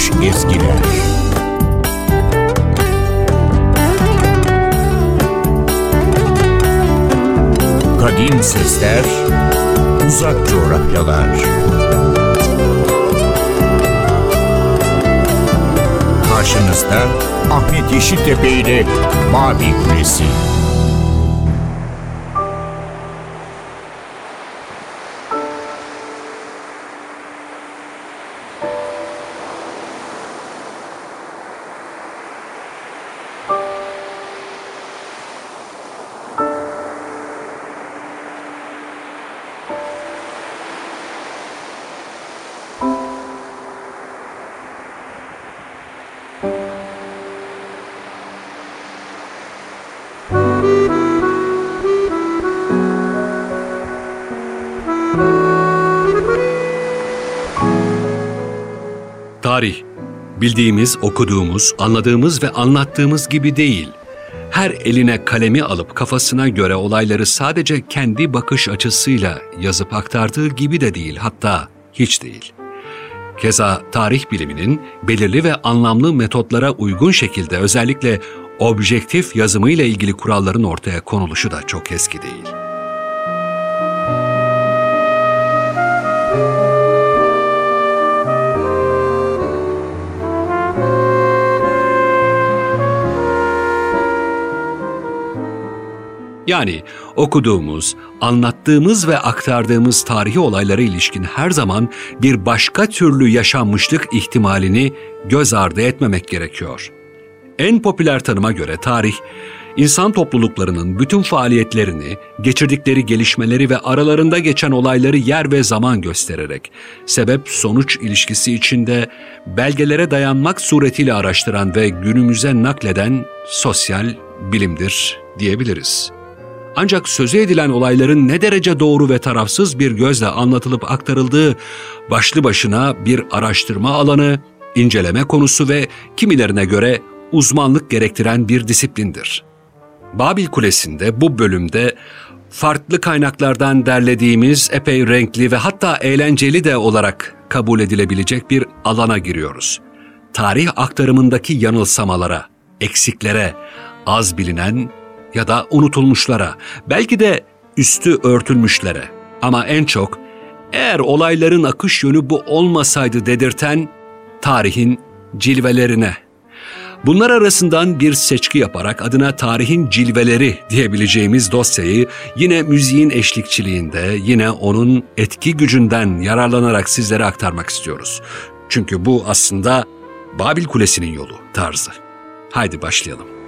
unutulmuş ezgiler. Kadim sesler, uzak coğrafyalar. Karşınızda Ahmet Yeşiltepe ile Mavi Kulesi. Bildiğimiz, okuduğumuz, anladığımız ve anlattığımız gibi değil. Her eline kalemi alıp kafasına göre olayları sadece kendi bakış açısıyla yazıp aktardığı gibi de değil, hatta hiç değil. Keza tarih biliminin belirli ve anlamlı metotlara uygun şekilde özellikle objektif yazımıyla ilgili kuralların ortaya konuluşu da çok eski değil. Yani okuduğumuz, anlattığımız ve aktardığımız tarihi olaylara ilişkin her zaman bir başka türlü yaşanmışlık ihtimalini göz ardı etmemek gerekiyor. En popüler tanıma göre tarih, insan topluluklarının bütün faaliyetlerini, geçirdikleri gelişmeleri ve aralarında geçen olayları yer ve zaman göstererek, sebep-sonuç ilişkisi içinde belgelere dayanmak suretiyle araştıran ve günümüze nakleden sosyal bilimdir diyebiliriz. Ancak sözü edilen olayların ne derece doğru ve tarafsız bir gözle anlatılıp aktarıldığı başlı başına bir araştırma alanı, inceleme konusu ve kimilerine göre uzmanlık gerektiren bir disiplindir. Babil Kulesi'nde bu bölümde farklı kaynaklardan derlediğimiz epey renkli ve hatta eğlenceli de olarak kabul edilebilecek bir alana giriyoruz. Tarih aktarımındaki yanılsamalara, eksiklere, az bilinen ya da unutulmuşlara, belki de üstü örtülmüşlere ama en çok eğer olayların akış yönü bu olmasaydı dedirten tarihin cilvelerine. Bunlar arasından bir seçki yaparak adına tarihin cilveleri diyebileceğimiz dosyayı yine müziğin eşlikçiliğinde, yine onun etki gücünden yararlanarak sizlere aktarmak istiyoruz. Çünkü bu aslında Babil Kulesi'nin yolu tarzı. Haydi başlayalım.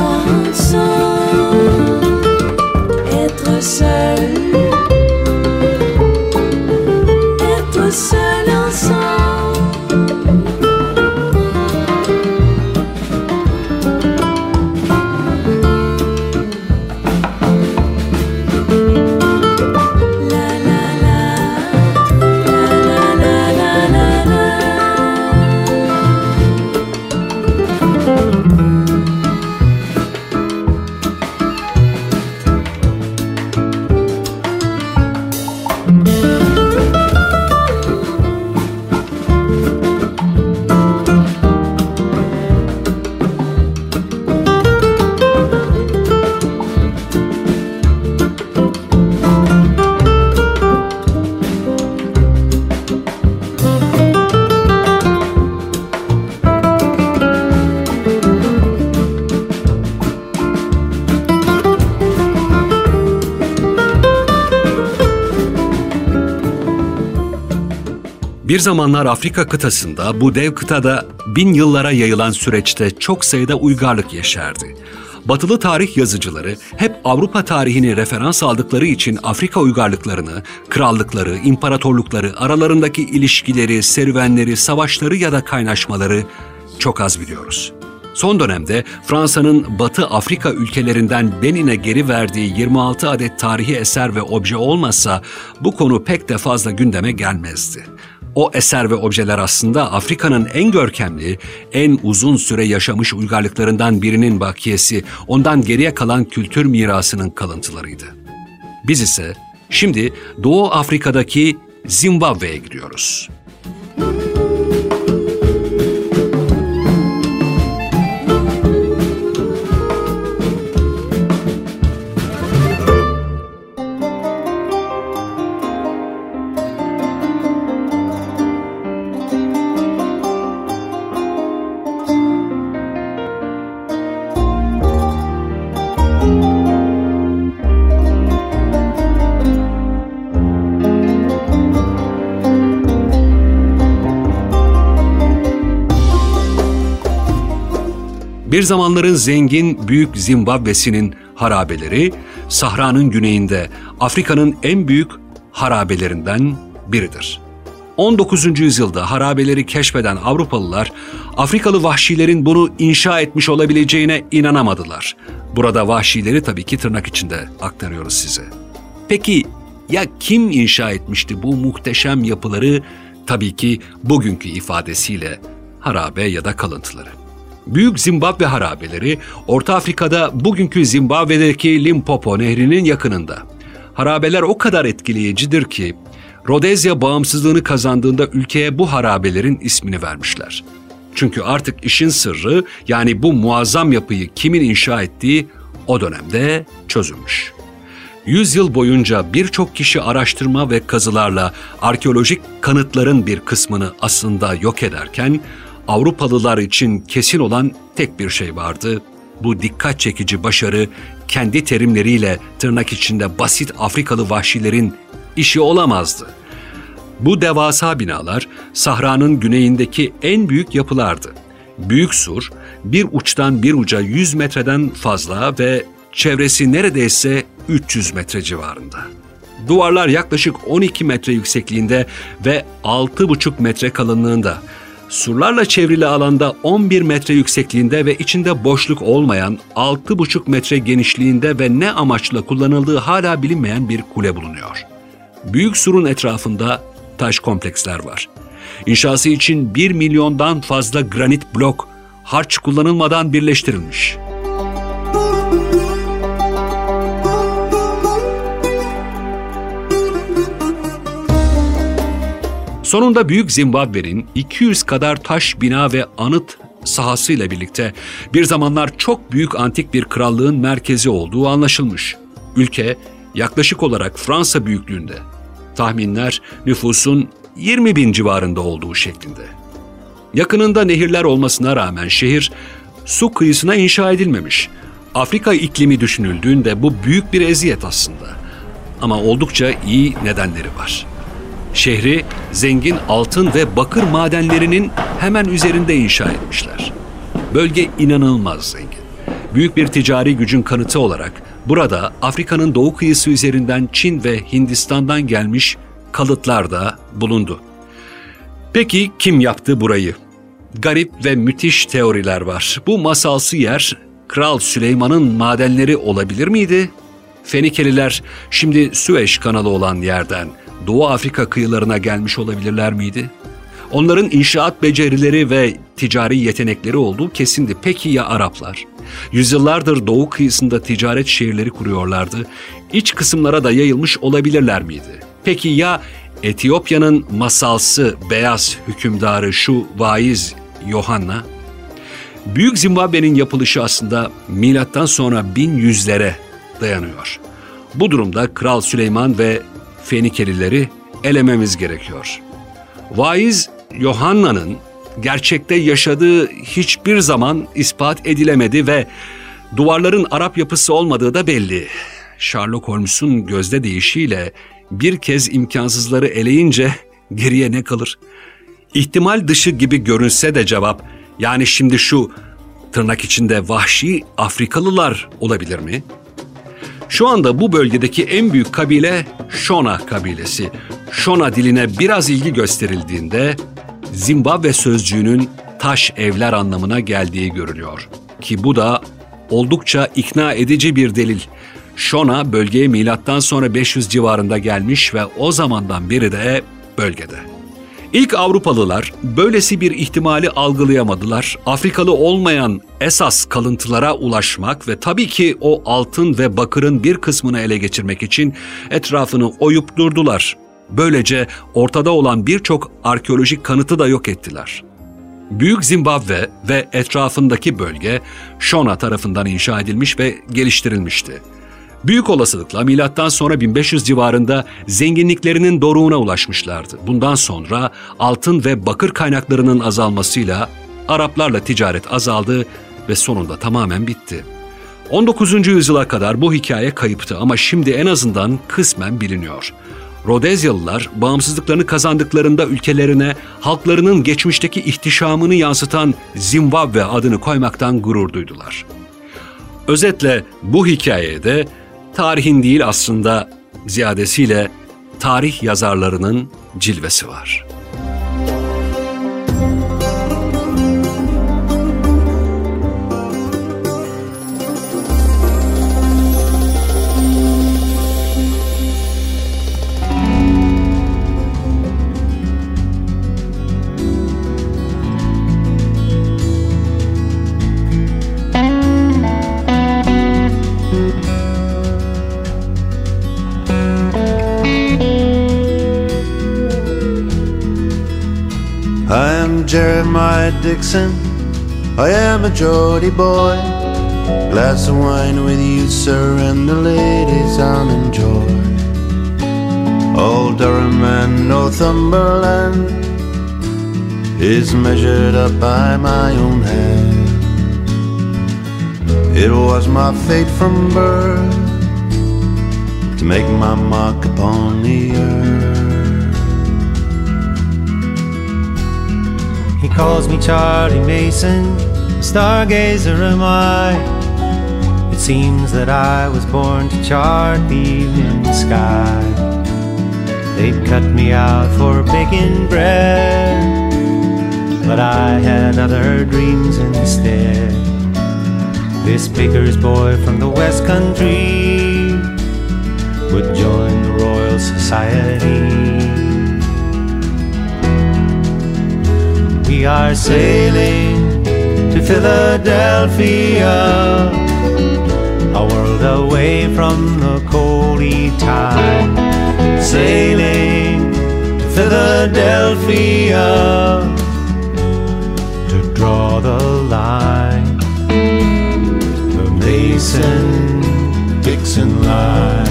lonesome Bir zamanlar Afrika kıtasında bu dev kıtada bin yıllara yayılan süreçte çok sayıda uygarlık yeşerdi. Batılı tarih yazıcıları hep Avrupa tarihini referans aldıkları için Afrika uygarlıklarını, krallıkları, imparatorlukları, aralarındaki ilişkileri, serüvenleri, savaşları ya da kaynaşmaları çok az biliyoruz. Son dönemde Fransa'nın Batı Afrika ülkelerinden Benin'e geri verdiği 26 adet tarihi eser ve obje olmasa bu konu pek de fazla gündeme gelmezdi. O eser ve objeler aslında Afrika'nın en görkemli, en uzun süre yaşamış uygarlıklarından birinin bakiyesi, ondan geriye kalan kültür mirasının kalıntılarıydı. Biz ise şimdi Doğu Afrika'daki Zimbabwe'ye gidiyoruz. Bir zamanların zengin büyük Zimbabwe'sinin harabeleri, Sahra'nın güneyinde Afrika'nın en büyük harabelerinden biridir. 19. yüzyılda harabeleri keşfeden Avrupalılar, Afrikalı vahşilerin bunu inşa etmiş olabileceğine inanamadılar. Burada vahşileri tabii ki tırnak içinde aktarıyoruz size. Peki ya kim inşa etmişti bu muhteşem yapıları? Tabii ki bugünkü ifadesiyle harabe ya da kalıntıları. Büyük Zimbabwe harabeleri Orta Afrika'da bugünkü Zimbabwe'deki Limpopo nehrinin yakınında. Harabeler o kadar etkileyicidir ki Rodezya bağımsızlığını kazandığında ülkeye bu harabelerin ismini vermişler. Çünkü artık işin sırrı yani bu muazzam yapıyı kimin inşa ettiği o dönemde çözülmüş. Yüzyıl boyunca birçok kişi araştırma ve kazılarla arkeolojik kanıtların bir kısmını aslında yok ederken Avrupalılar için kesin olan tek bir şey vardı. Bu dikkat çekici başarı kendi terimleriyle tırnak içinde basit Afrikalı vahşilerin işi olamazdı. Bu devasa binalar Sahra'nın güneyindeki en büyük yapılardı. Büyük sur bir uçtan bir uca 100 metreden fazla ve çevresi neredeyse 300 metre civarında. Duvarlar yaklaşık 12 metre yüksekliğinde ve 6,5 metre kalınlığında. Surlarla çevrili alanda 11 metre yüksekliğinde ve içinde boşluk olmayan 6,5 metre genişliğinde ve ne amaçla kullanıldığı hala bilinmeyen bir kule bulunuyor. Büyük surun etrafında taş kompleksler var. İnşası için 1 milyondan fazla granit blok harç kullanılmadan birleştirilmiş. Sonunda Büyük Zimbabwe'nin 200 kadar taş bina ve anıt sahasıyla birlikte bir zamanlar çok büyük antik bir krallığın merkezi olduğu anlaşılmış. Ülke yaklaşık olarak Fransa büyüklüğünde. Tahminler nüfusun 20 bin civarında olduğu şeklinde. Yakınında nehirler olmasına rağmen şehir su kıyısına inşa edilmemiş. Afrika iklimi düşünüldüğünde bu büyük bir eziyet aslında. Ama oldukça iyi nedenleri var. Şehri zengin altın ve bakır madenlerinin hemen üzerinde inşa etmişler. Bölge inanılmaz zengin. Büyük bir ticari gücün kanıtı olarak burada Afrika'nın doğu kıyısı üzerinden Çin ve Hindistan'dan gelmiş kalıtlar da bulundu. Peki kim yaptı burayı? Garip ve müthiş teoriler var. Bu masalsı yer Kral Süleyman'ın madenleri olabilir miydi? Fenikeliler şimdi Süveyş kanalı olan yerden Doğu Afrika kıyılarına gelmiş olabilirler miydi? Onların inşaat becerileri ve ticari yetenekleri olduğu kesindi. Peki ya Araplar? Yüzyıllardır doğu kıyısında ticaret şehirleri kuruyorlardı. İç kısımlara da yayılmış olabilirler miydi? Peki ya Etiyopya'nın masalsı beyaz hükümdarı şu vaiz Yohanna? Büyük Zimbabwe'nin yapılışı aslında milattan sonra 1100'lere dayanıyor. Bu durumda Kral Süleyman ve Fenikelileri elememiz gerekiyor. Vaiz Yohanna'nın gerçekte yaşadığı hiçbir zaman ispat edilemedi ve duvarların Arap yapısı olmadığı da belli. Sherlock Holmes'un gözde deyişiyle bir kez imkansızları eleyince geriye ne kalır? İhtimal dışı gibi görünse de cevap yani şimdi şu tırnak içinde vahşi Afrikalılar olabilir mi? Şu anda bu bölgedeki en büyük kabile Shona kabilesi. Shona diline biraz ilgi gösterildiğinde Zimbabwe sözcüğünün taş evler anlamına geldiği görülüyor. Ki bu da oldukça ikna edici bir delil. Shona bölgeye milattan sonra 500 civarında gelmiş ve o zamandan beri de bölgede. İlk Avrupalılar böylesi bir ihtimali algılayamadılar. Afrikalı olmayan esas kalıntılara ulaşmak ve tabii ki o altın ve bakırın bir kısmını ele geçirmek için etrafını oyup durdular. Böylece ortada olan birçok arkeolojik kanıtı da yok ettiler. Büyük Zimbabwe ve etrafındaki bölge Shona tarafından inşa edilmiş ve geliştirilmişti. Büyük olasılıkla milattan sonra 1500 civarında zenginliklerinin doruğuna ulaşmışlardı. Bundan sonra altın ve bakır kaynaklarının azalmasıyla Araplarla ticaret azaldı ve sonunda tamamen bitti. 19. yüzyıla kadar bu hikaye kayıptı ama şimdi en azından kısmen biliniyor. Rodezyalılar bağımsızlıklarını kazandıklarında ülkelerine halklarının geçmişteki ihtişamını yansıtan Zimbabwe adını koymaktan gurur duydular. Özetle bu hikayede tarihin değil aslında ziyadesiyle tarih yazarlarının cilvesi var. Jeremiah Dixon. I am a Geordie boy. Glass of wine with you, sir, and the ladies I'll enjoy. Old Durham and Northumberland is measured up by my own hand. It was my fate from birth to make my mark upon the earth. He calls me Charlie Mason, a stargazer am I. It seems that I was born to chart the evening sky. They'd cut me out for baking bread, but I had other dreams instead. This baker's boy from the West Country would join the Royal Society. We are sailing to Philadelphia, a world away from the coldy tide. Sailing to Philadelphia to draw the line, the Mason Dixon line.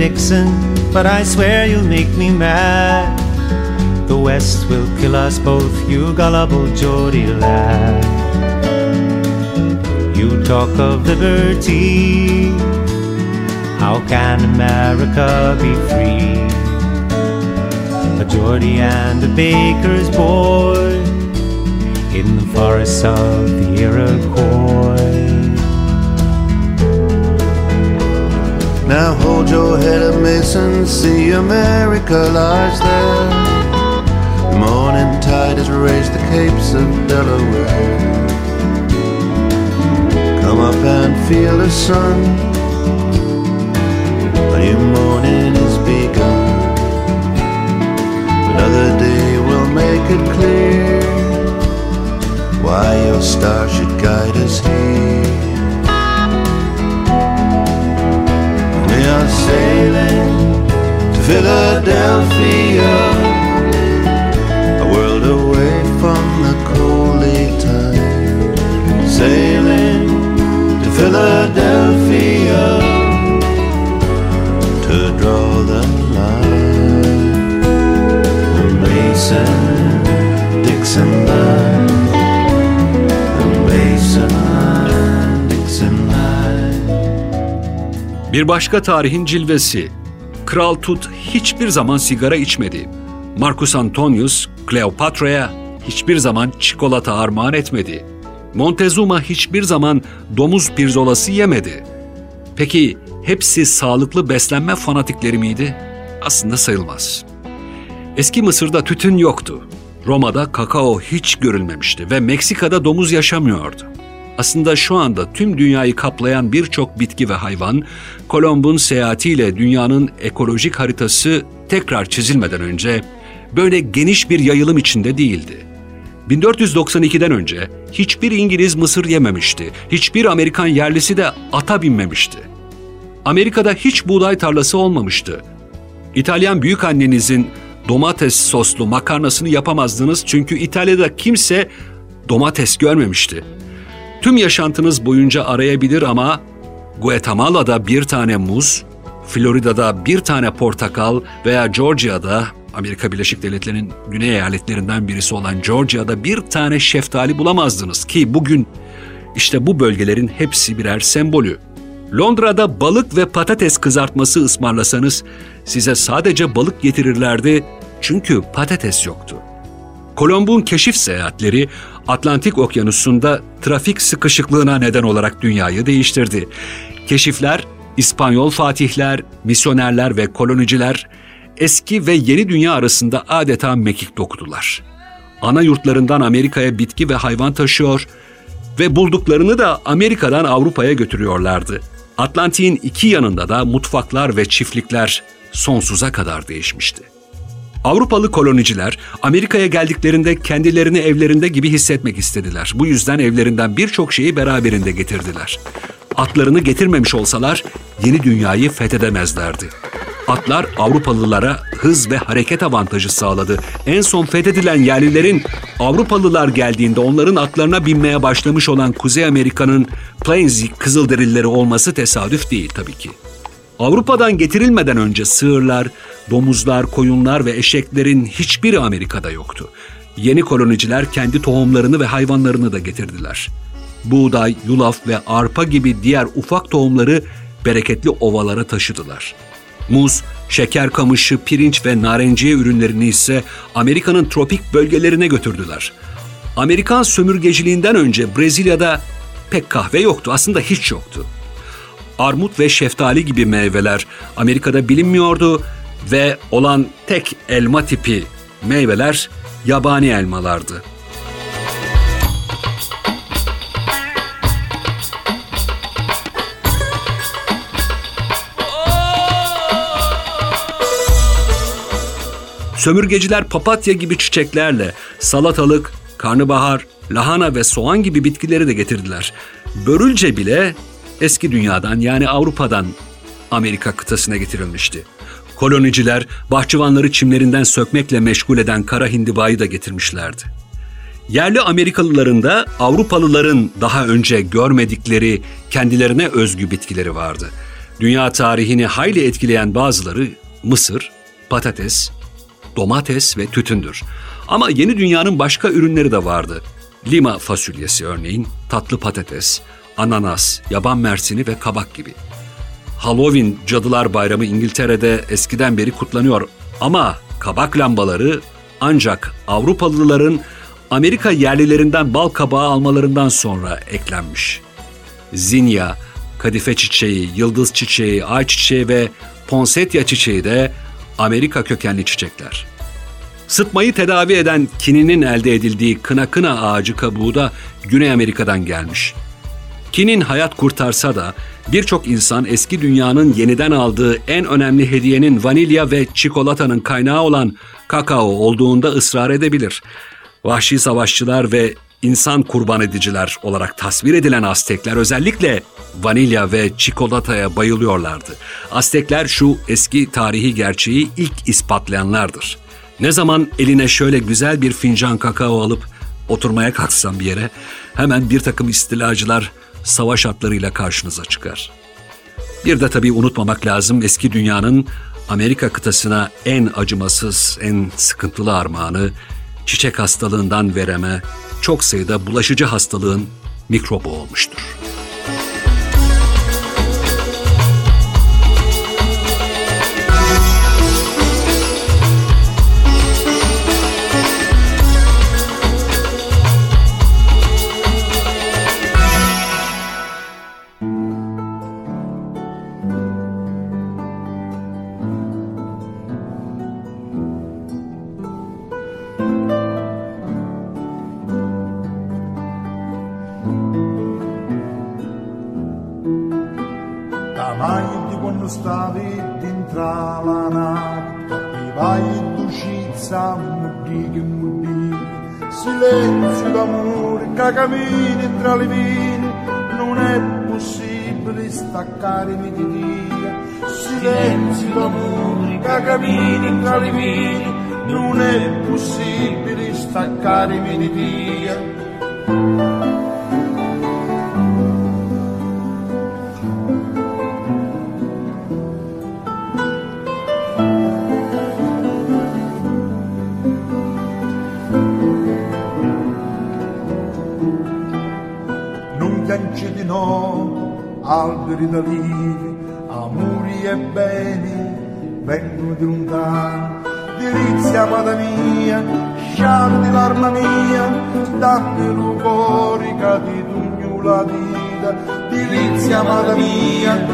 Dixon, but I swear you'll make me mad. The West will kill us both, you gullible Geordie lad. You talk of liberty, how can America be free? A Geordie and a baker's boy in the forests of the Iroquois. Now hold your head up, Mason. See America lies there. The morning tide has raised the capes of Delaware. Come up and feel the sun. A new morning is begun. Another day will make it clear why your star should guide us here. Sailing to Philadelphia, a world away from the coldly tide. Sailing to Philadelphia to draw the line. The Mason Dixon line. Bir başka tarihin cilvesi. Kral Tut hiçbir zaman sigara içmedi. Marcus Antonius, Kleopatra'ya hiçbir zaman çikolata armağan etmedi. Montezuma hiçbir zaman domuz pirzolası yemedi. Peki hepsi sağlıklı beslenme fanatikleri miydi? Aslında sayılmaz. Eski Mısır'da tütün yoktu. Roma'da kakao hiç görülmemişti ve Meksika'da domuz yaşamıyordu. Aslında şu anda tüm dünyayı kaplayan birçok bitki ve hayvan, Kolomb'un seyahatiyle dünyanın ekolojik haritası tekrar çizilmeden önce böyle geniş bir yayılım içinde değildi. 1492'den önce hiçbir İngiliz mısır yememişti, hiçbir Amerikan yerlisi de ata binmemişti. Amerika'da hiç buğday tarlası olmamıştı. İtalyan büyük annenizin domates soslu makarnasını yapamazdınız çünkü İtalya'da kimse domates görmemişti. Tüm yaşantınız boyunca arayabilir ama Guatemala'da bir tane muz, Florida'da bir tane portakal veya Georgia'da Amerika Birleşik Devletleri'nin güney eyaletlerinden birisi olan Georgia'da bir tane şeftali bulamazdınız ki bugün işte bu bölgelerin hepsi birer sembolü. Londra'da balık ve patates kızartması ısmarlasanız size sadece balık getirirlerdi çünkü patates yoktu. Kolomb'un keşif seyahatleri Atlantik Okyanusu'nda trafik sıkışıklığına neden olarak dünyayı değiştirdi. Keşifler, İspanyol fatihler, misyonerler ve koloniciler eski ve yeni dünya arasında adeta mekik dokudular. Ana yurtlarından Amerika'ya bitki ve hayvan taşıyor ve bulduklarını da Amerika'dan Avrupa'ya götürüyorlardı. Atlantik'in iki yanında da mutfaklar ve çiftlikler sonsuza kadar değişmişti. Avrupalı koloniciler Amerika'ya geldiklerinde kendilerini evlerinde gibi hissetmek istediler. Bu yüzden evlerinden birçok şeyi beraberinde getirdiler. Atlarını getirmemiş olsalar yeni dünyayı fethedemezlerdi. Atlar Avrupalılara hız ve hareket avantajı sağladı. En son fethedilen yerlilerin Avrupalılar geldiğinde onların atlarına binmeye başlamış olan Kuzey Amerika'nın Plains Kızılderilileri olması tesadüf değil tabii ki. Avrupa'dan getirilmeden önce sığırlar, domuzlar, koyunlar ve eşeklerin hiçbiri Amerika'da yoktu. Yeni koloniciler kendi tohumlarını ve hayvanlarını da getirdiler. Buğday, yulaf ve arpa gibi diğer ufak tohumları bereketli ovalara taşıdılar. Muz, şeker kamışı, pirinç ve narenciye ürünlerini ise Amerika'nın tropik bölgelerine götürdüler. Amerikan sömürgeciliğinden önce Brezilya'da pek kahve yoktu, aslında hiç yoktu armut ve şeftali gibi meyveler Amerika'da bilinmiyordu ve olan tek elma tipi meyveler yabani elmalardı. Sömürgeciler papatya gibi çiçeklerle salatalık, karnabahar, lahana ve soğan gibi bitkileri de getirdiler. Börülce bile eski dünyadan yani Avrupa'dan Amerika kıtasına getirilmişti. Koloniciler bahçıvanları çimlerinden sökmekle meşgul eden kara hindibayı da getirmişlerdi. Yerli Amerikalıların da Avrupalıların daha önce görmedikleri kendilerine özgü bitkileri vardı. Dünya tarihini hayli etkileyen bazıları mısır, patates, domates ve tütündür. Ama yeni dünyanın başka ürünleri de vardı. Lima fasulyesi örneğin, tatlı patates, ananas, yaban mersini ve kabak gibi. Halloween Cadılar Bayramı İngiltere'de eskiden beri kutlanıyor ama kabak lambaları ancak Avrupalıların Amerika yerlilerinden bal kabağı almalarından sonra eklenmiş. Zinya, kadife çiçeği, yıldız çiçeği, ay çiçeği ve ponsetya çiçeği de Amerika kökenli çiçekler. Sıtmayı tedavi eden kininin elde edildiği kına kına ağacı kabuğu da Güney Amerika'dan gelmiş. Kinin hayat kurtarsa da birçok insan eski dünyanın yeniden aldığı en önemli hediyenin vanilya ve çikolatanın kaynağı olan kakao olduğunda ısrar edebilir. Vahşi savaşçılar ve insan kurban ediciler olarak tasvir edilen Aztekler özellikle vanilya ve çikolataya bayılıyorlardı. Aztekler şu eski tarihi gerçeği ilk ispatlayanlardır. Ne zaman eline şöyle güzel bir fincan kakao alıp oturmaya kalksan bir yere hemen bir takım istilacılar savaş atlarıyla karşınıza çıkar. Bir de tabii unutmamak lazım eski dünyanın Amerika kıtasına en acımasız, en sıkıntılı armağanı çiçek hastalığından vereme, çok sayıda bulaşıcı hastalığın mikrobu olmuştur. Stavi dentro la nave, capivai dolcizza, mudì che mudì, silenzio d'amore che cammini tra le vine, non è possibile staccarmi di Dio. Silenzio d'amore che cammini tra le vine, non è possibile staccarmi di Dio. Alberi d'alivi, amori e beni vengono di lontano. Delizia amata mia, l'arma mia, dammi l'euforica di tugno la vita. Delizia amata mia,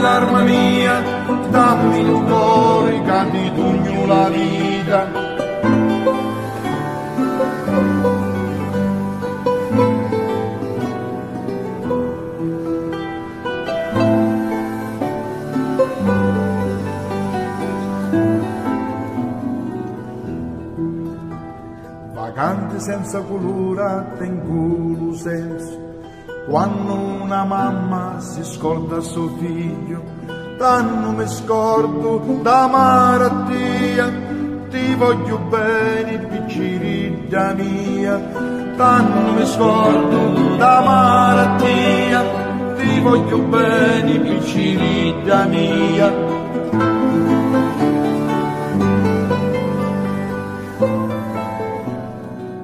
l'arma mia, dammi l'euforica di tugno la vita. Vagante senza colore, tengo senso. Quando una mamma si scorda suo figlio, tanto mi scordo da malattia, ti voglio bene piccirita mia, tanto mi scordo da malattia, ti voglio bene piccirita mia.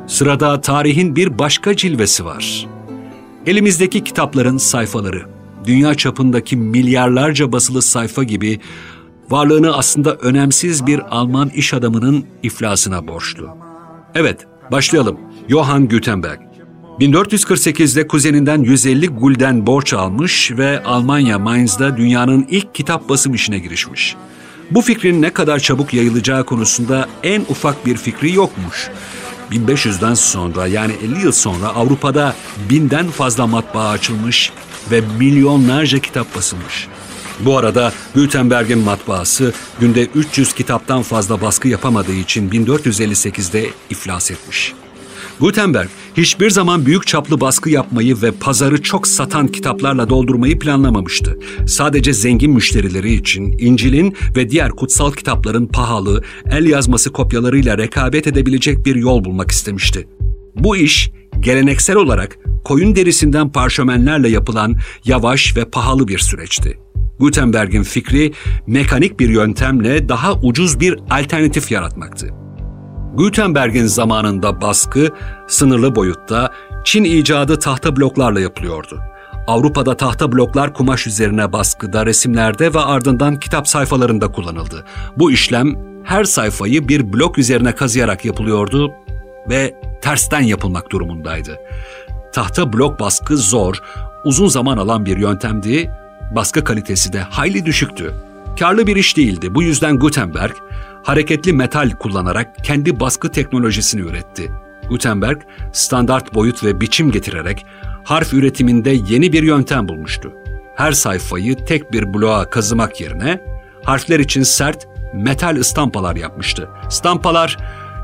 Sırada tarihin bir başka cilvesi var. Elimizdeki kitapların sayfaları, dünya çapındaki milyarlarca basılı sayfa gibi varlığını aslında önemsiz bir Alman iş adamının iflasına borçlu. Evet, başlayalım. Johann Gutenberg. 1448'de kuzeninden 150 gulden borç almış ve Almanya Mainz'da dünyanın ilk kitap basım işine girişmiş. Bu fikrin ne kadar çabuk yayılacağı konusunda en ufak bir fikri yokmuş. 1500'den sonra yani 50 yıl sonra Avrupa'da binden fazla matbaa açılmış ve milyonlarca kitap basılmış. Bu arada Gutenberg'in matbaası günde 300 kitaptan fazla baskı yapamadığı için 1458'de iflas etmiş. Gutenberg hiçbir zaman büyük çaplı baskı yapmayı ve pazarı çok satan kitaplarla doldurmayı planlamamıştı. Sadece zengin müşterileri için İncil'in ve diğer kutsal kitapların pahalı, el yazması kopyalarıyla rekabet edebilecek bir yol bulmak istemişti. Bu iş geleneksel olarak koyun derisinden parşömenlerle yapılan yavaş ve pahalı bir süreçti. Gutenberg'in fikri mekanik bir yöntemle daha ucuz bir alternatif yaratmaktı. Gutenberg'in zamanında baskı sınırlı boyutta Çin icadı tahta bloklarla yapılıyordu. Avrupa'da tahta bloklar kumaş üzerine baskıda, resimlerde ve ardından kitap sayfalarında kullanıldı. Bu işlem her sayfayı bir blok üzerine kazıyarak yapılıyordu ve tersten yapılmak durumundaydı. Tahta blok baskı zor, uzun zaman alan bir yöntemdi, baskı kalitesi de hayli düşüktü. Karlı bir iş değildi. Bu yüzden Gutenberg hareketli metal kullanarak kendi baskı teknolojisini üretti. Gutenberg standart boyut ve biçim getirerek harf üretiminde yeni bir yöntem bulmuştu. Her sayfayı tek bir bloğa kazımak yerine harfler için sert metal ıstampalar yapmıştı. Stampalar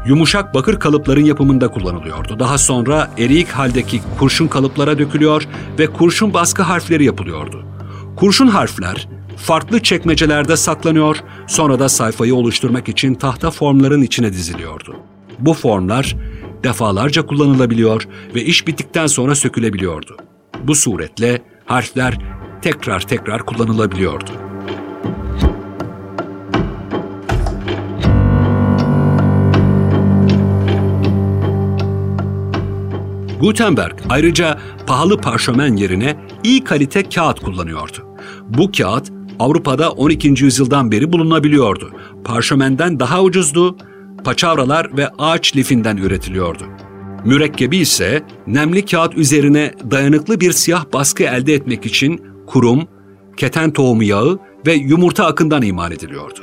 yumuşak bakır kalıpların yapımında kullanılıyordu. Daha sonra eriyik haldeki kurşun kalıplara dökülüyor ve kurşun baskı harfleri yapılıyordu. Kurşun harfler farklı çekmecelerde saklanıyor, sonra da sayfayı oluşturmak için tahta formların içine diziliyordu. Bu formlar defalarca kullanılabiliyor ve iş bittikten sonra sökülebiliyordu. Bu suretle harfler tekrar tekrar kullanılabiliyordu. Gutenberg ayrıca pahalı parşömen yerine iyi kalite kağıt kullanıyordu. Bu kağıt Avrupa'da 12. yüzyıldan beri bulunabiliyordu. Parşömenden daha ucuzdu, paçavralar ve ağaç lifinden üretiliyordu. Mürekkebi ise nemli kağıt üzerine dayanıklı bir siyah baskı elde etmek için kurum, keten tohumu yağı ve yumurta akından imal ediliyordu.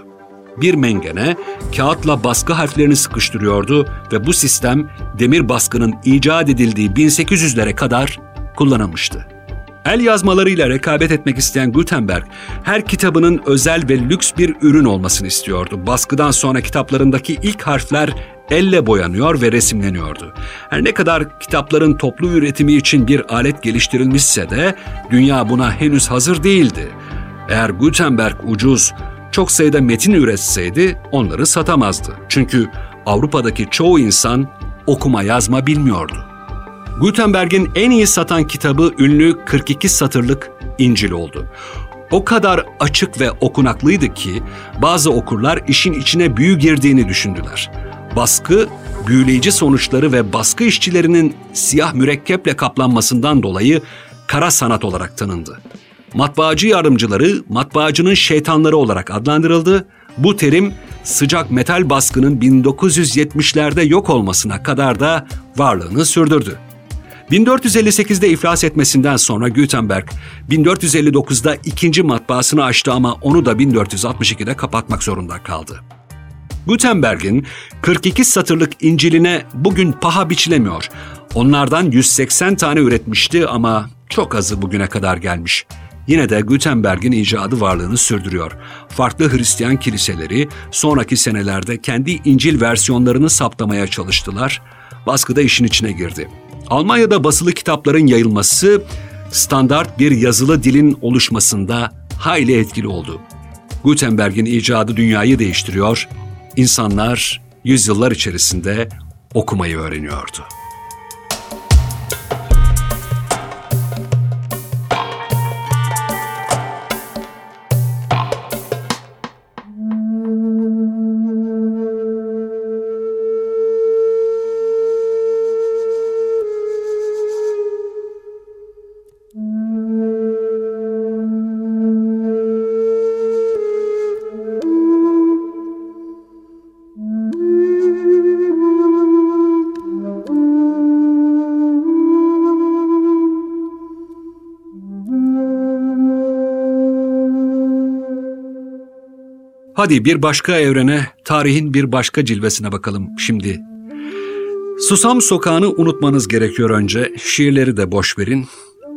Bir mengene kağıtla baskı harflerini sıkıştırıyordu ve bu sistem demir baskının icat edildiği 1800'lere kadar kullanılmıştı. El yazmalarıyla rekabet etmek isteyen Gutenberg, her kitabının özel ve lüks bir ürün olmasını istiyordu. Baskıdan sonra kitaplarındaki ilk harfler elle boyanıyor ve resimleniyordu. Her ne kadar kitapların toplu üretimi için bir alet geliştirilmişse de dünya buna henüz hazır değildi. Eğer Gutenberg ucuz, çok sayıda metin üretseydi onları satamazdı. Çünkü Avrupa'daki çoğu insan okuma yazma bilmiyordu. Gutenberg'in en iyi satan kitabı ünlü 42 satırlık İncil oldu. O kadar açık ve okunaklıydı ki bazı okurlar işin içine büyü girdiğini düşündüler. Baskı, büyüleyici sonuçları ve baskı işçilerinin siyah mürekkeple kaplanmasından dolayı kara sanat olarak tanındı. Matbaacı yardımcıları matbaacının şeytanları olarak adlandırıldı. Bu terim sıcak metal baskının 1970'lerde yok olmasına kadar da varlığını sürdürdü. 1458'de iflas etmesinden sonra Gutenberg 1459'da ikinci matbaasını açtı ama onu da 1462'de kapatmak zorunda kaldı. Gutenberg'in 42 satırlık İncil'ine bugün paha biçilemiyor. Onlardan 180 tane üretmişti ama çok azı bugüne kadar gelmiş. Yine de Gutenberg'in icadı varlığını sürdürüyor. Farklı Hristiyan kiliseleri sonraki senelerde kendi İncil versiyonlarını saptamaya çalıştılar. Baskıda işin içine girdi. Almanya'da basılı kitapların yayılması standart bir yazılı dilin oluşmasında hayli etkili oldu. Gutenberg'in icadı dünyayı değiştiriyor, insanlar yüzyıllar içerisinde okumayı öğreniyordu. Hadi bir başka evrene, tarihin bir başka cilvesine bakalım şimdi. Susam Sokağı'nı unutmanız gerekiyor önce. Şiirleri de boş verin.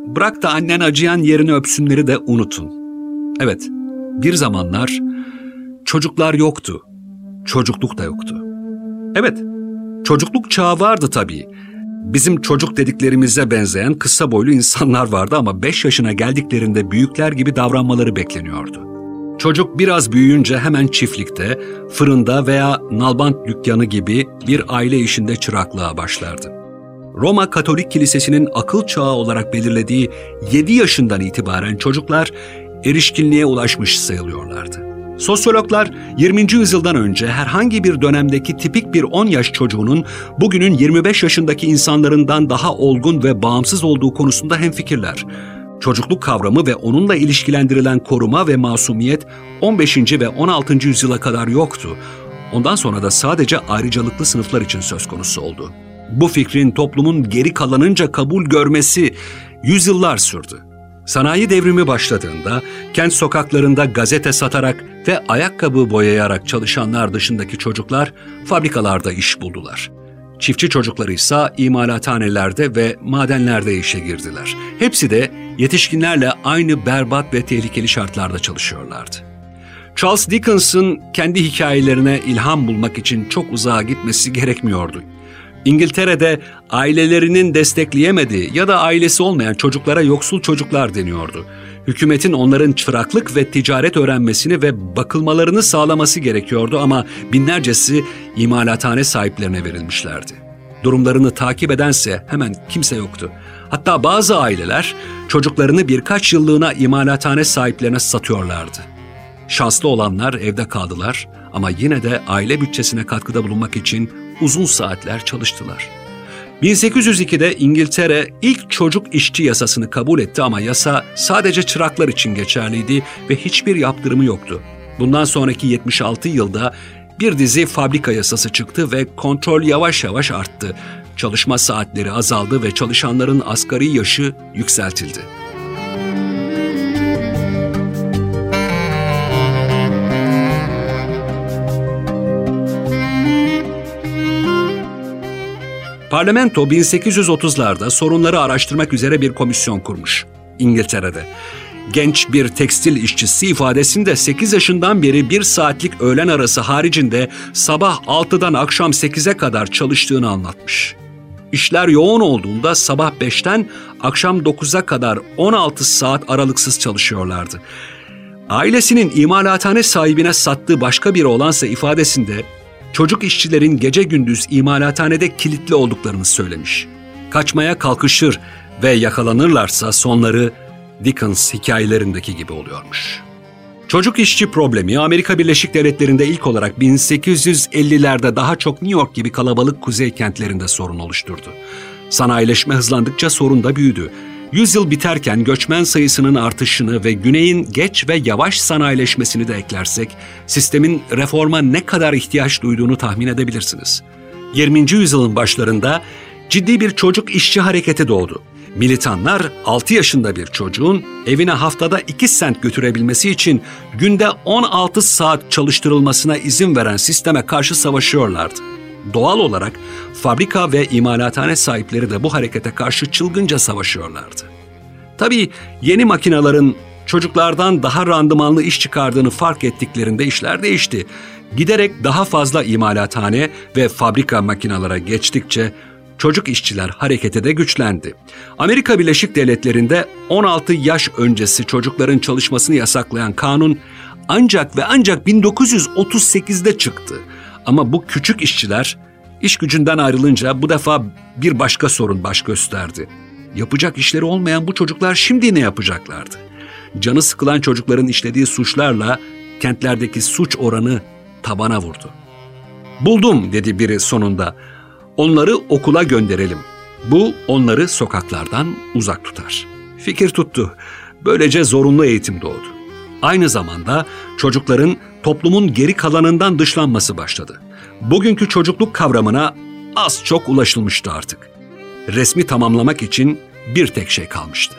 Bırak da annen acıyan yerini öpsünleri de unutun. Evet, bir zamanlar çocuklar yoktu. Çocukluk da yoktu. Evet, çocukluk çağı vardı tabii. Bizim çocuk dediklerimize benzeyen kısa boylu insanlar vardı ama 5 yaşına geldiklerinde büyükler gibi davranmaları bekleniyordu. Çocuk biraz büyüyünce hemen çiftlikte, fırında veya nalbant dükkanı gibi bir aile işinde çıraklığa başlardı. Roma Katolik Kilisesi'nin akıl çağı olarak belirlediği 7 yaşından itibaren çocuklar erişkinliğe ulaşmış sayılıyorlardı. Sosyologlar 20. yüzyıldan önce herhangi bir dönemdeki tipik bir 10 yaş çocuğunun bugünün 25 yaşındaki insanlarından daha olgun ve bağımsız olduğu konusunda hemfikirler. Çocukluk kavramı ve onunla ilişkilendirilen koruma ve masumiyet 15. ve 16. yüzyıla kadar yoktu. Ondan sonra da sadece ayrıcalıklı sınıflar için söz konusu oldu. Bu fikrin toplumun geri kalanınca kabul görmesi yüzyıllar sürdü. Sanayi devrimi başladığında kent sokaklarında gazete satarak ve ayakkabı boyayarak çalışanlar dışındaki çocuklar fabrikalarda iş buldular. Çiftçi çocukları ise imalathanelerde ve madenlerde işe girdiler. Hepsi de yetişkinlerle aynı berbat ve tehlikeli şartlarda çalışıyorlardı. Charles Dickens'ın kendi hikayelerine ilham bulmak için çok uzağa gitmesi gerekmiyordu. İngiltere'de ailelerinin destekleyemediği ya da ailesi olmayan çocuklara yoksul çocuklar deniyordu. Hükümetin onların çıraklık ve ticaret öğrenmesini ve bakılmalarını sağlaması gerekiyordu ama binlercesi imalathane sahiplerine verilmişlerdi. Durumlarını takip edense hemen kimse yoktu. Hatta bazı aileler çocuklarını birkaç yıllığına imalathane sahiplerine satıyorlardı. Şanslı olanlar evde kaldılar ama yine de aile bütçesine katkıda bulunmak için uzun saatler çalıştılar. 1802'de İngiltere ilk çocuk işçi yasasını kabul etti ama yasa sadece çıraklar için geçerliydi ve hiçbir yaptırımı yoktu. Bundan sonraki 76 yılda bir dizi fabrika yasası çıktı ve kontrol yavaş yavaş arttı. Çalışma saatleri azaldı ve çalışanların asgari yaşı yükseltildi. Parlamento 1830'larda sorunları araştırmak üzere bir komisyon kurmuş İngiltere'de. Genç bir tekstil işçisi ifadesinde 8 yaşından beri bir saatlik öğlen arası haricinde sabah 6'dan akşam 8'e kadar çalıştığını anlatmış. İşler yoğun olduğunda sabah 5'ten akşam 9'a kadar 16 saat aralıksız çalışıyorlardı. Ailesinin imalathane sahibine sattığı başka biri olansa ifadesinde çocuk işçilerin gece gündüz imalathanede kilitli olduklarını söylemiş. Kaçmaya kalkışır ve yakalanırlarsa sonları Dickens hikayelerindeki gibi oluyormuş. Çocuk işçi problemi Amerika Birleşik Devletleri'nde ilk olarak 1850'lerde daha çok New York gibi kalabalık kuzey kentlerinde sorun oluşturdu. Sanayileşme hızlandıkça sorun da büyüdü. Yüzyıl biterken göçmen sayısının artışını ve güneyin geç ve yavaş sanayileşmesini de eklersek, sistemin reforma ne kadar ihtiyaç duyduğunu tahmin edebilirsiniz. 20. yüzyılın başlarında ciddi bir çocuk işçi hareketi doğdu. Militanlar 6 yaşında bir çocuğun evine haftada 2 sent götürebilmesi için günde 16 saat çalıştırılmasına izin veren sisteme karşı savaşıyorlardı. Doğal olarak fabrika ve imalathane sahipleri de bu harekete karşı çılgınca savaşıyorlardı. Tabii yeni makinaların çocuklardan daha randımanlı iş çıkardığını fark ettiklerinde işler değişti. Giderek daha fazla imalathane ve fabrika makinalara geçtikçe çocuk işçiler harekete de güçlendi. Amerika Birleşik Devletleri'nde 16 yaş öncesi çocukların çalışmasını yasaklayan kanun ancak ve ancak 1938'de çıktı. Ama bu küçük işçiler iş gücünden ayrılınca bu defa bir başka sorun baş gösterdi. Yapacak işleri olmayan bu çocuklar şimdi ne yapacaklardı? Canı sıkılan çocukların işlediği suçlarla kentlerdeki suç oranı tabana vurdu. Buldum dedi biri sonunda. Onları okula gönderelim. Bu onları sokaklardan uzak tutar. Fikir tuttu. Böylece zorunlu eğitim doğdu. Aynı zamanda çocukların toplumun geri kalanından dışlanması başladı. Bugünkü çocukluk kavramına az çok ulaşılmıştı artık. Resmi tamamlamak için bir tek şey kalmıştı.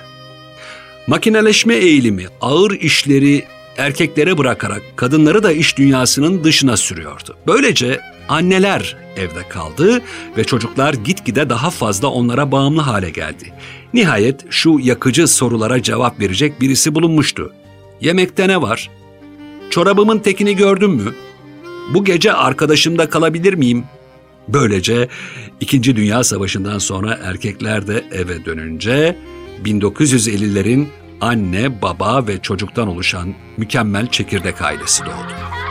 Makineleşme eğilimi ağır işleri erkeklere bırakarak kadınları da iş dünyasının dışına sürüyordu. Böylece anneler evde kaldı ve çocuklar gitgide daha fazla onlara bağımlı hale geldi. Nihayet şu yakıcı sorulara cevap verecek birisi bulunmuştu. Yemekte ne var? Çorabımın tekini gördün mü? Bu gece arkadaşımda kalabilir miyim? Böylece İkinci Dünya Savaşı'ndan sonra erkekler de eve dönünce 1950'lerin anne, baba ve çocuktan oluşan mükemmel çekirdek ailesi doğdu.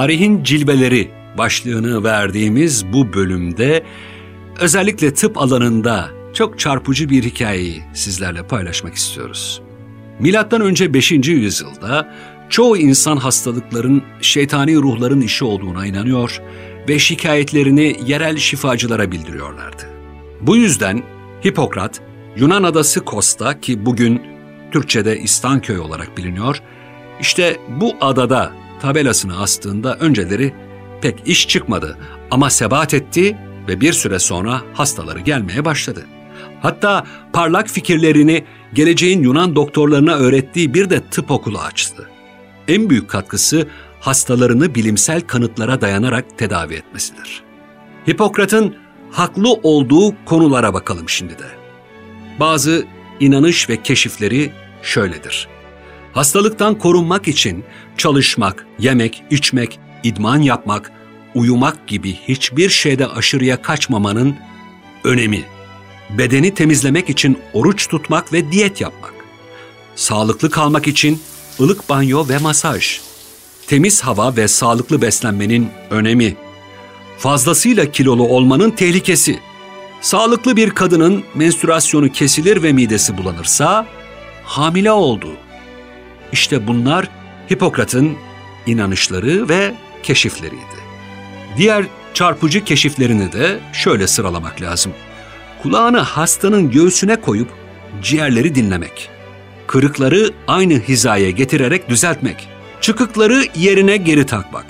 Tarihin cilveleri başlığını verdiğimiz bu bölümde özellikle tıp alanında çok çarpıcı bir hikayeyi sizlerle paylaşmak istiyoruz. Milattan önce 5. yüzyılda çoğu insan hastalıkların şeytani ruhların işi olduğuna inanıyor ve şikayetlerini yerel şifacılara bildiriyorlardı. Bu yüzden Hipokrat, Yunan adası Kosta ki bugün Türkçe'de İstanköy olarak biliniyor, işte bu adada tabelasını astığında önceleri pek iş çıkmadı ama sebat etti ve bir süre sonra hastaları gelmeye başladı. Hatta parlak fikirlerini geleceğin Yunan doktorlarına öğrettiği bir de tıp okulu açtı. En büyük katkısı hastalarını bilimsel kanıtlara dayanarak tedavi etmesidir. Hipokrat'ın haklı olduğu konulara bakalım şimdi de. Bazı inanış ve keşifleri şöyledir. Hastalıktan korunmak için çalışmak, yemek, içmek, idman yapmak, uyumak gibi hiçbir şeyde aşırıya kaçmamanın önemi. Bedeni temizlemek için oruç tutmak ve diyet yapmak. Sağlıklı kalmak için ılık banyo ve masaj. Temiz hava ve sağlıklı beslenmenin önemi. Fazlasıyla kilolu olmanın tehlikesi. Sağlıklı bir kadının menstruasyonu kesilir ve midesi bulanırsa hamile oldu. İşte bunlar Hipokrat'ın inanışları ve keşifleriydi. Diğer çarpıcı keşiflerini de şöyle sıralamak lazım. Kulağını hastanın göğsüne koyup ciğerleri dinlemek. Kırıkları aynı hizaya getirerek düzeltmek. Çıkıkları yerine geri takmak.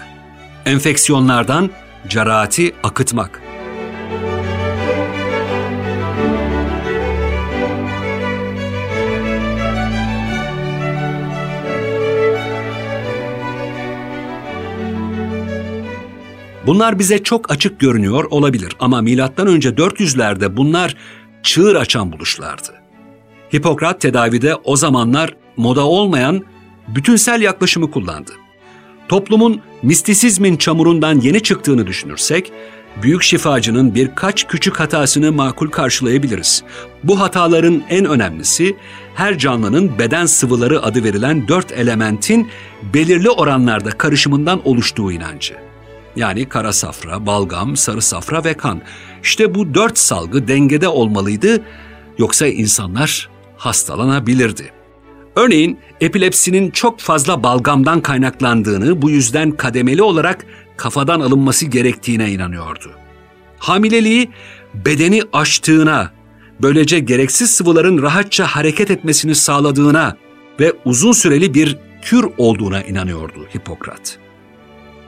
Enfeksiyonlardan carahati akıtmak. Bunlar bize çok açık görünüyor olabilir ama milattan önce 400'lerde bunlar çığır açan buluşlardı. Hipokrat tedavide o zamanlar moda olmayan bütünsel yaklaşımı kullandı. Toplumun mistisizmin çamurundan yeni çıktığını düşünürsek, büyük şifacının birkaç küçük hatasını makul karşılayabiliriz. Bu hataların en önemlisi her canlının beden sıvıları adı verilen dört elementin belirli oranlarda karışımından oluştuğu inancı. Yani kara safra, balgam, sarı safra ve kan. İşte bu dört salgı dengede olmalıydı yoksa insanlar hastalanabilirdi. Örneğin epilepsinin çok fazla balgamdan kaynaklandığını bu yüzden kademeli olarak kafadan alınması gerektiğine inanıyordu. Hamileliği bedeni aştığına, böylece gereksiz sıvıların rahatça hareket etmesini sağladığına ve uzun süreli bir kür olduğuna inanıyordu Hipokrat.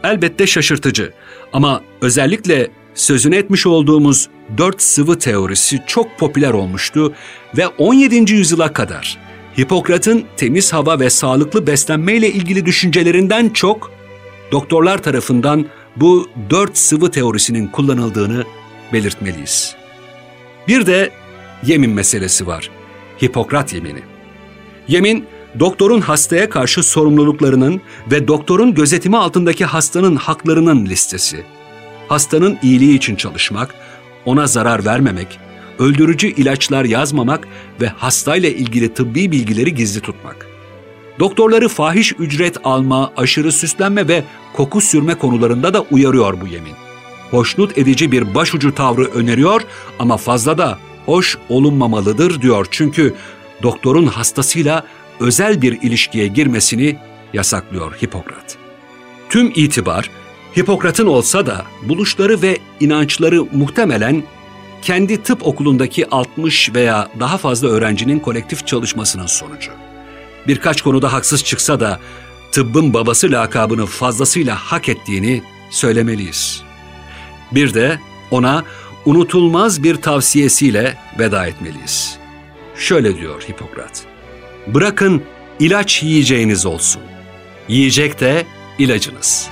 Elbette şaşırtıcı ama özellikle sözünü etmiş olduğumuz dört sıvı teorisi çok popüler olmuştu ve 17. yüzyıla kadar Hipokrat'ın temiz hava ve sağlıklı beslenmeyle ilgili düşüncelerinden çok doktorlar tarafından bu dört sıvı teorisinin kullanıldığını belirtmeliyiz. Bir de yemin meselesi var. Hipokrat yemini. Yemin, doktorun hastaya karşı sorumluluklarının ve doktorun gözetimi altındaki hastanın haklarının listesi. Hastanın iyiliği için çalışmak, ona zarar vermemek, öldürücü ilaçlar yazmamak ve hastayla ilgili tıbbi bilgileri gizli tutmak. Doktorları fahiş ücret alma, aşırı süslenme ve koku sürme konularında da uyarıyor bu yemin. Hoşnut edici bir başucu tavrı öneriyor ama fazla da hoş olunmamalıdır diyor çünkü doktorun hastasıyla özel bir ilişkiye girmesini yasaklıyor Hipokrat. Tüm itibar Hipokrat'ın olsa da buluşları ve inançları muhtemelen kendi tıp okulundaki 60 veya daha fazla öğrencinin kolektif çalışmasının sonucu. Birkaç konuda haksız çıksa da tıbbın babası lakabını fazlasıyla hak ettiğini söylemeliyiz. Bir de ona unutulmaz bir tavsiyesiyle veda etmeliyiz. Şöyle diyor Hipokrat. Bırakın ilaç yiyeceğiniz olsun. Yiyecek de ilacınız.''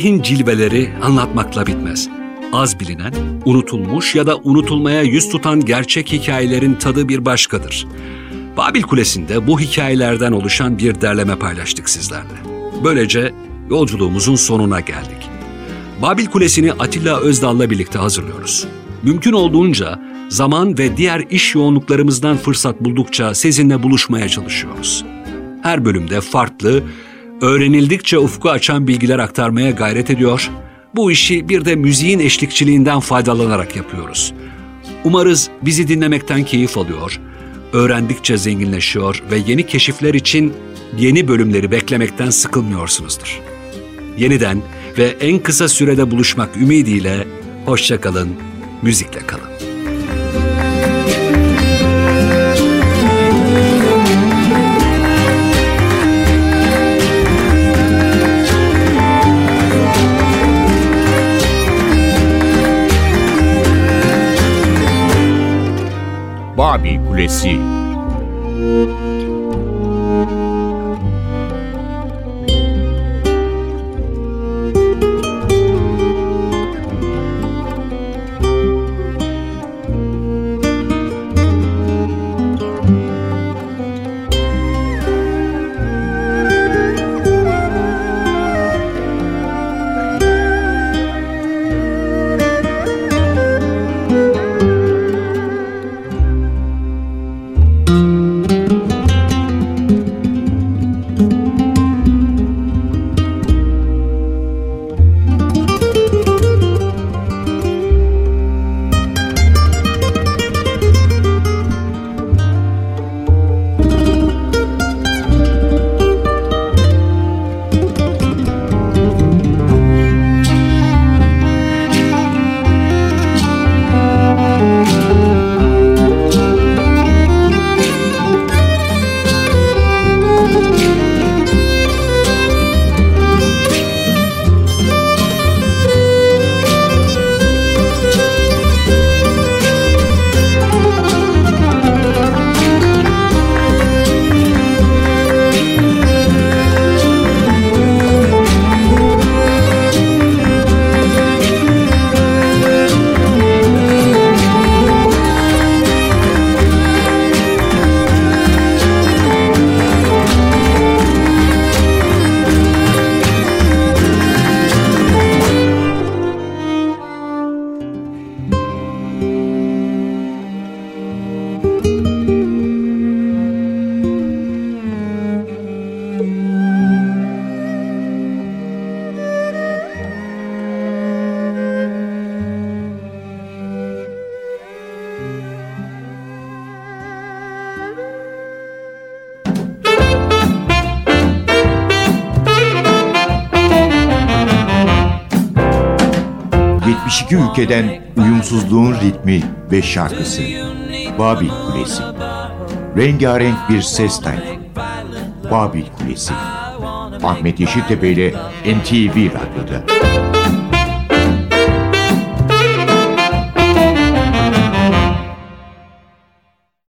Tarihin cilveleri anlatmakla bitmez. Az bilinen, unutulmuş ya da unutulmaya yüz tutan gerçek hikayelerin tadı bir başkadır. Babil Kulesi'nde bu hikayelerden oluşan bir derleme paylaştık sizlerle. Böylece yolculuğumuzun sonuna geldik. Babil Kulesi'ni Atilla Özdal'la birlikte hazırlıyoruz. Mümkün olduğunca zaman ve diğer iş yoğunluklarımızdan fırsat buldukça sizinle buluşmaya çalışıyoruz. Her bölümde farklı, öğrenildikçe ufku açan bilgiler aktarmaya gayret ediyor. Bu işi bir de müziğin eşlikçiliğinden faydalanarak yapıyoruz. Umarız bizi dinlemekten keyif alıyor, öğrendikçe zenginleşiyor ve yeni keşifler için yeni bölümleri beklemekten sıkılmıyorsunuzdur. Yeniden ve en kısa sürede buluşmak ümidiyle hoşça kalın, müzikle kalın. Babil Kulesi ülkeden uyumsuzluğun ritmi ve şarkısı. Babil Kulesi. Rengarenk bir ses tayfı. Babil Kulesi. Ahmet Yeşiltepe ile NTV Radyo'da.